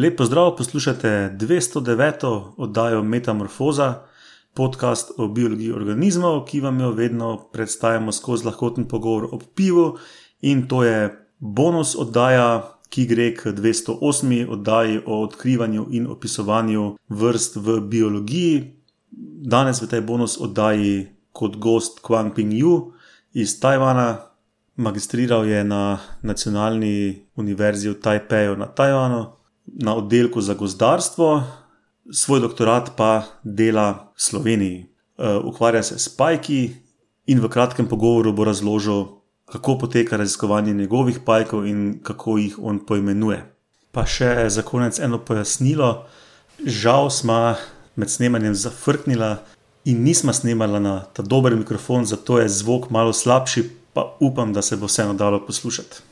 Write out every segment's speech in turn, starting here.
Lep pozdrav, poslušate 209. oddajo Metamorfoza, podcast o biologiji organizmov, ki vam jo vedno predstavljamo skozi lahkoten pogovor o pivu. In to je bonus oddaja, ki gre k 208. oddaji o odkrivanju in opisovanju vrst v biologiji. Danes v tej bonus oddaji kot gost Kwang Ping Yu iz Tajvana. Magistriral je na Nacionalni univerzi v Tajpeju na Tajvanu na oddelku za gozdarstvo, svoj doktorat pa dela v Sloveniji. E, ukvarja se s pajki in v kratkem pogovoru bo razložil, kako poteka raziskovanje njegovih pajkov in kako jih on poimenuje. Pa še za konec eno pojasnilo. Žal smo med snemanjem zafrknili in nismo snemali na ta dober mikrofon, zato je zvok malo slabši, pa upam, da se bo vseeno dalo poslušati.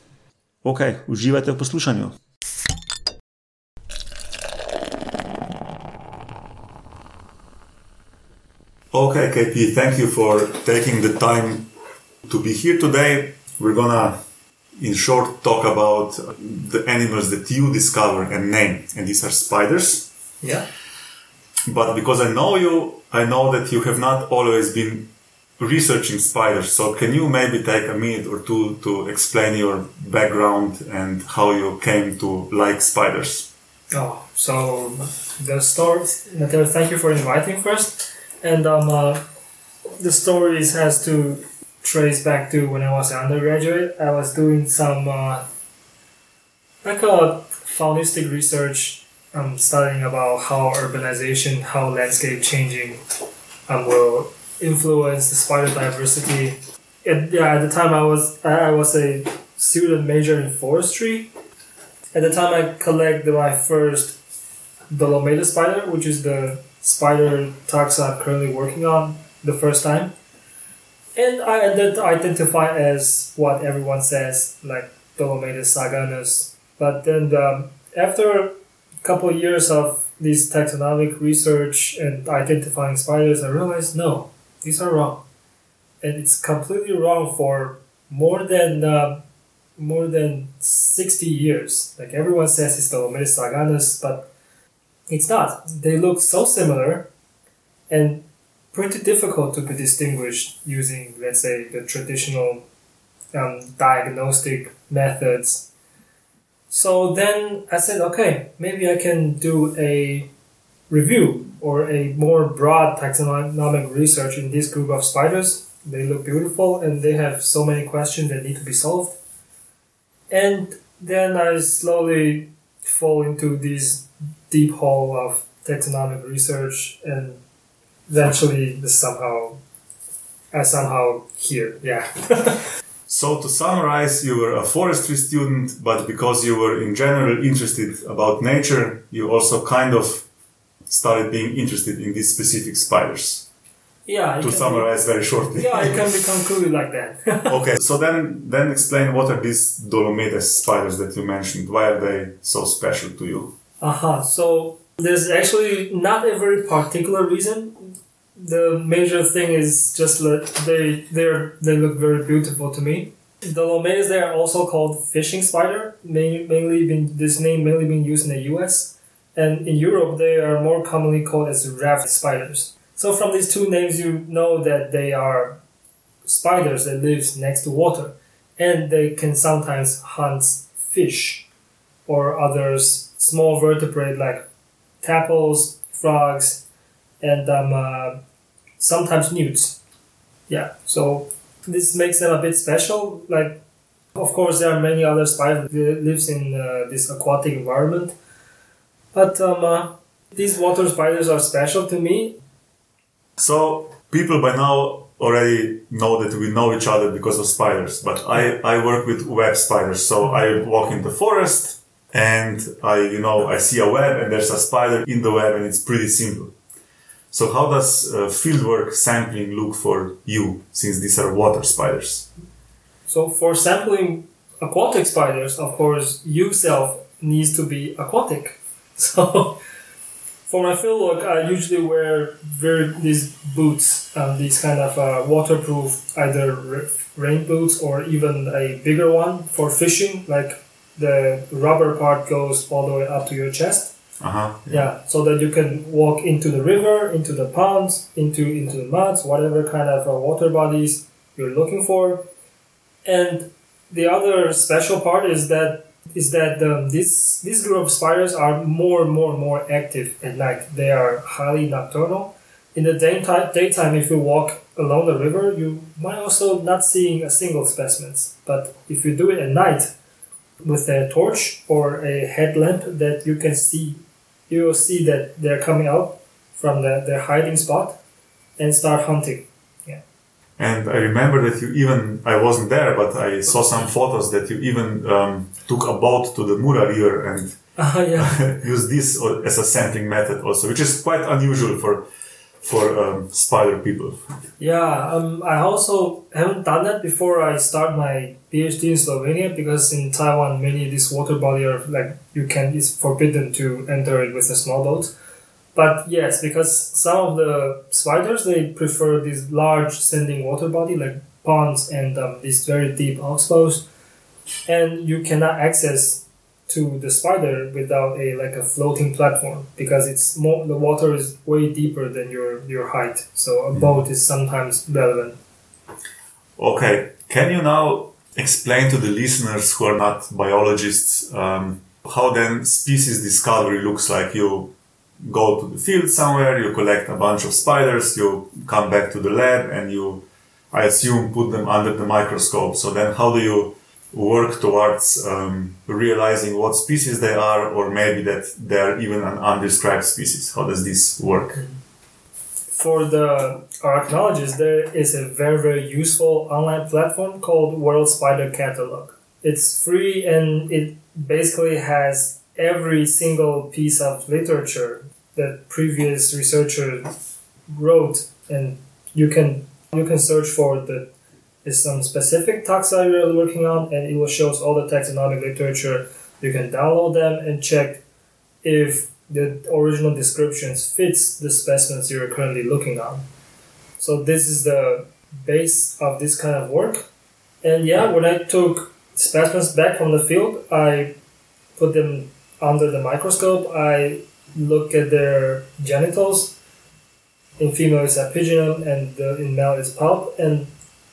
Ok, uživajte v poslušanju. Okay, KP, thank you for taking the time to be here today. We're gonna, in short, talk about the animals that you discover and name, and these are spiders. Yeah. But because I know you, I know that you have not always been researching spiders. So can you maybe take a minute or two to explain your background and how you came to like spiders? Oh, so the story. Thank you for inviting first and um, uh, the stories has to trace back to when I was an undergraduate. I was doing some uh, like a faunistic research, um, studying about how urbanization, how landscape changing, um, will influence the spider diversity. And, yeah, at the time I was I was a student major in forestry. At the time I collected my first Dolomedes spider, which is the spider taxa I'm currently working on the first time. And I identify as what everyone says, like Dolomedes saganus. But then the, after a couple of years of this taxonomic research and identifying spiders, I realized no, these are wrong. And it's completely wrong for more than uh, more than 60 years. Like everyone says it's Dolomedes saganus, but it's not. They look so similar and pretty difficult to be distinguished using, let's say, the traditional um, diagnostic methods. So then I said, okay, maybe I can do a review or a more broad taxonomic research in this group of spiders. They look beautiful and they have so many questions that need to be solved. And then I slowly fall into these deep hole of taxonomic research and eventually this somehow I somehow here yeah so to summarize you were a forestry student but because you were in general interested about nature you also kind of started being interested in these specific spiders yeah. To summarize be, very shortly. Yeah, it can be concluded like that. okay, so then then explain what are these Dolomedes spiders that you mentioned? Why are they so special to you? Aha, uh-huh. so there's actually not a very particular reason. The major thing is just that they they they look very beautiful to me. The Dolomedes they are also called fishing spider, mainly, been this name mainly being used in the U.S. and in Europe they are more commonly called as raft spiders. So from these two names you know that they are spiders that lives next to water, and they can sometimes hunt fish or others small vertebrate like tadpoles, frogs, and um, uh, sometimes newts. Yeah, so this makes them a bit special. Like, of course, there are many other spiders that lives in uh, this aquatic environment, but um, uh, these water spiders are special to me. So people by now already know that we know each other because of spiders, but I, I work with web spiders. So I walk in the forest and I, you know, I see a web and there's a spider in the web and it's pretty simple. So how does uh, fieldwork sampling look for you since these are water spiders? So for sampling aquatic spiders, of course, you self needs to be aquatic. So for my fieldwork, I usually wear very these boots, um, these kind of uh, waterproof either rain boots or even a bigger one for fishing, like the rubber part goes all the way up to your chest. Uh-huh. Yeah, so that you can walk into the river, into the ponds, into into the muds, whatever kind of uh, water bodies you're looking for. And the other special part is that is that um, this this group of spiders are more and more and more active at night. They are highly nocturnal. In the daytime, daytime, if you walk along the river, you might also not seeing a single specimens. But if you do it at night with a torch or a headlamp, that you can see, you will see that they're coming out from the, their hiding spot and start hunting. Yeah. And I remember that you even, I wasn't there, but I saw some photos that you even um, took a boat to the Mura River and Uh, yeah. used this as a sampling method also, which is quite unusual for for um, spider people. Yeah, um, I also haven't done that before I start my PhD in Slovenia because in Taiwan many these water body are like you can it's forbidden to enter it with a small boat. But yes, because some of the spiders they prefer this large standing water body like ponds and um, very deep oxbows, and you cannot access to the spider without a like a floating platform because it's more the water is way deeper than your your height so a boat is sometimes relevant Okay, can you now explain to the listeners who are not biologists um, how then species discovery looks like? You go to the field somewhere, you collect a bunch of spiders, you come back to the lab, and you, I assume, put them under the microscope. So then, how do you work towards um, realizing what species they are, or maybe that they are even an undescribed species? How does this work? for the arachnologists there is a very very useful online platform called world spider catalog it's free and it basically has every single piece of literature that previous researchers wrote and you can you can search for the is some specific taxa you're working on and it will show us all the taxonomic literature. You can download them and check if the original descriptions fits the specimens you're currently looking on. So this is the base of this kind of work. And yeah when i took specimens back from the field i put them under the microscope. I look at their genitals. In female it's epigynum and in male it's pulp. And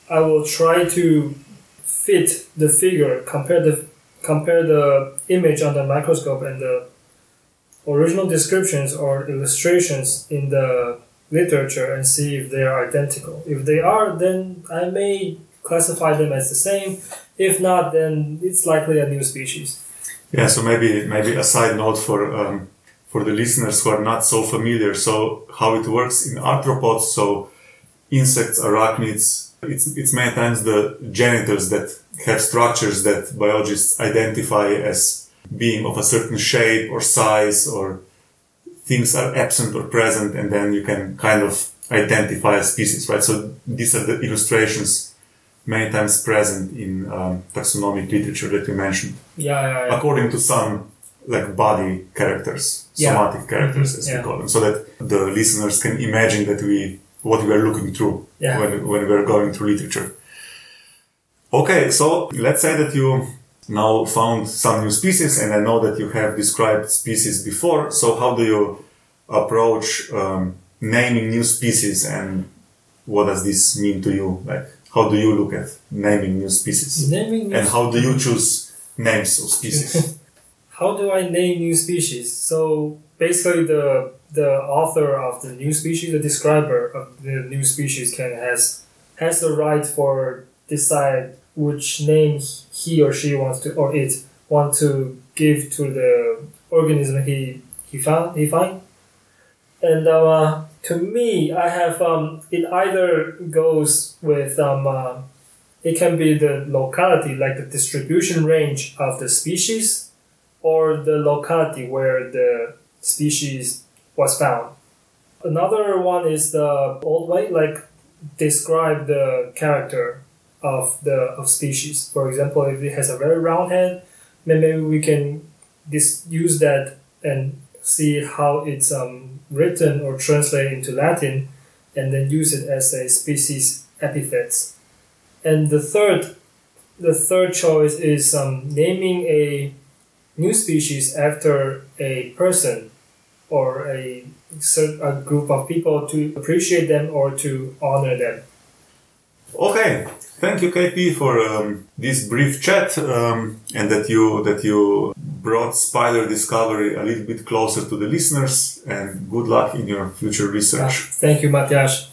i will try to fit the figure compare the compare the image on the microscope and the original descriptions or illustrations in the literature and see if they are identical. If they are then i may classify them as the same. If not then it's likely a new species. Yeah, so maybe maybe a side note for um, for the listeners who are not so familiar. So how it works in arthropods, so insects, arachnids, it's it's many times the genitals that have structures that biologists identify as being of a certain shape or size or things are absent or present and then you can kind of identify a species, right? So these are the illustrations many times present in um, taxonomic literature that you mentioned yeah yeah, yeah. according to some like body characters, somatic characters Mhm, as we call them, so that the listeners can imagine that we what we are looking through Yeah. when when we are going through literature. Okay, so let's say that you now found some new species, and I know that you have described species before. So how do you approach um, naming new species, and what does this mean to you? Like, how do you look at naming new species, naming new and how do you choose names of species? how do I name new species? So basically, the the author of the new species, the describer of the new species, can has has the right for decide which name he or she wants to or it want to give to the organism he he found he find. And uh, to me, I have um, it either goes with um, uh, it can be the locality, like the distribution range of the species, or the locality where the species was found. Another one is the old way, like describe the character of the of species. For example, if it has a very round head, maybe we can dis- use that and see how it's um, written or translated into Latin, and then use it as a species epithets. And the third, the third choice is um, naming a new species after a person or a, a group of people to appreciate them or to honor them. Okay, thank you, KP, for um, this brief chat um, and that you that you brought spider discovery a little bit closer to the listeners. And good luck in your future research. thank you, Matthias.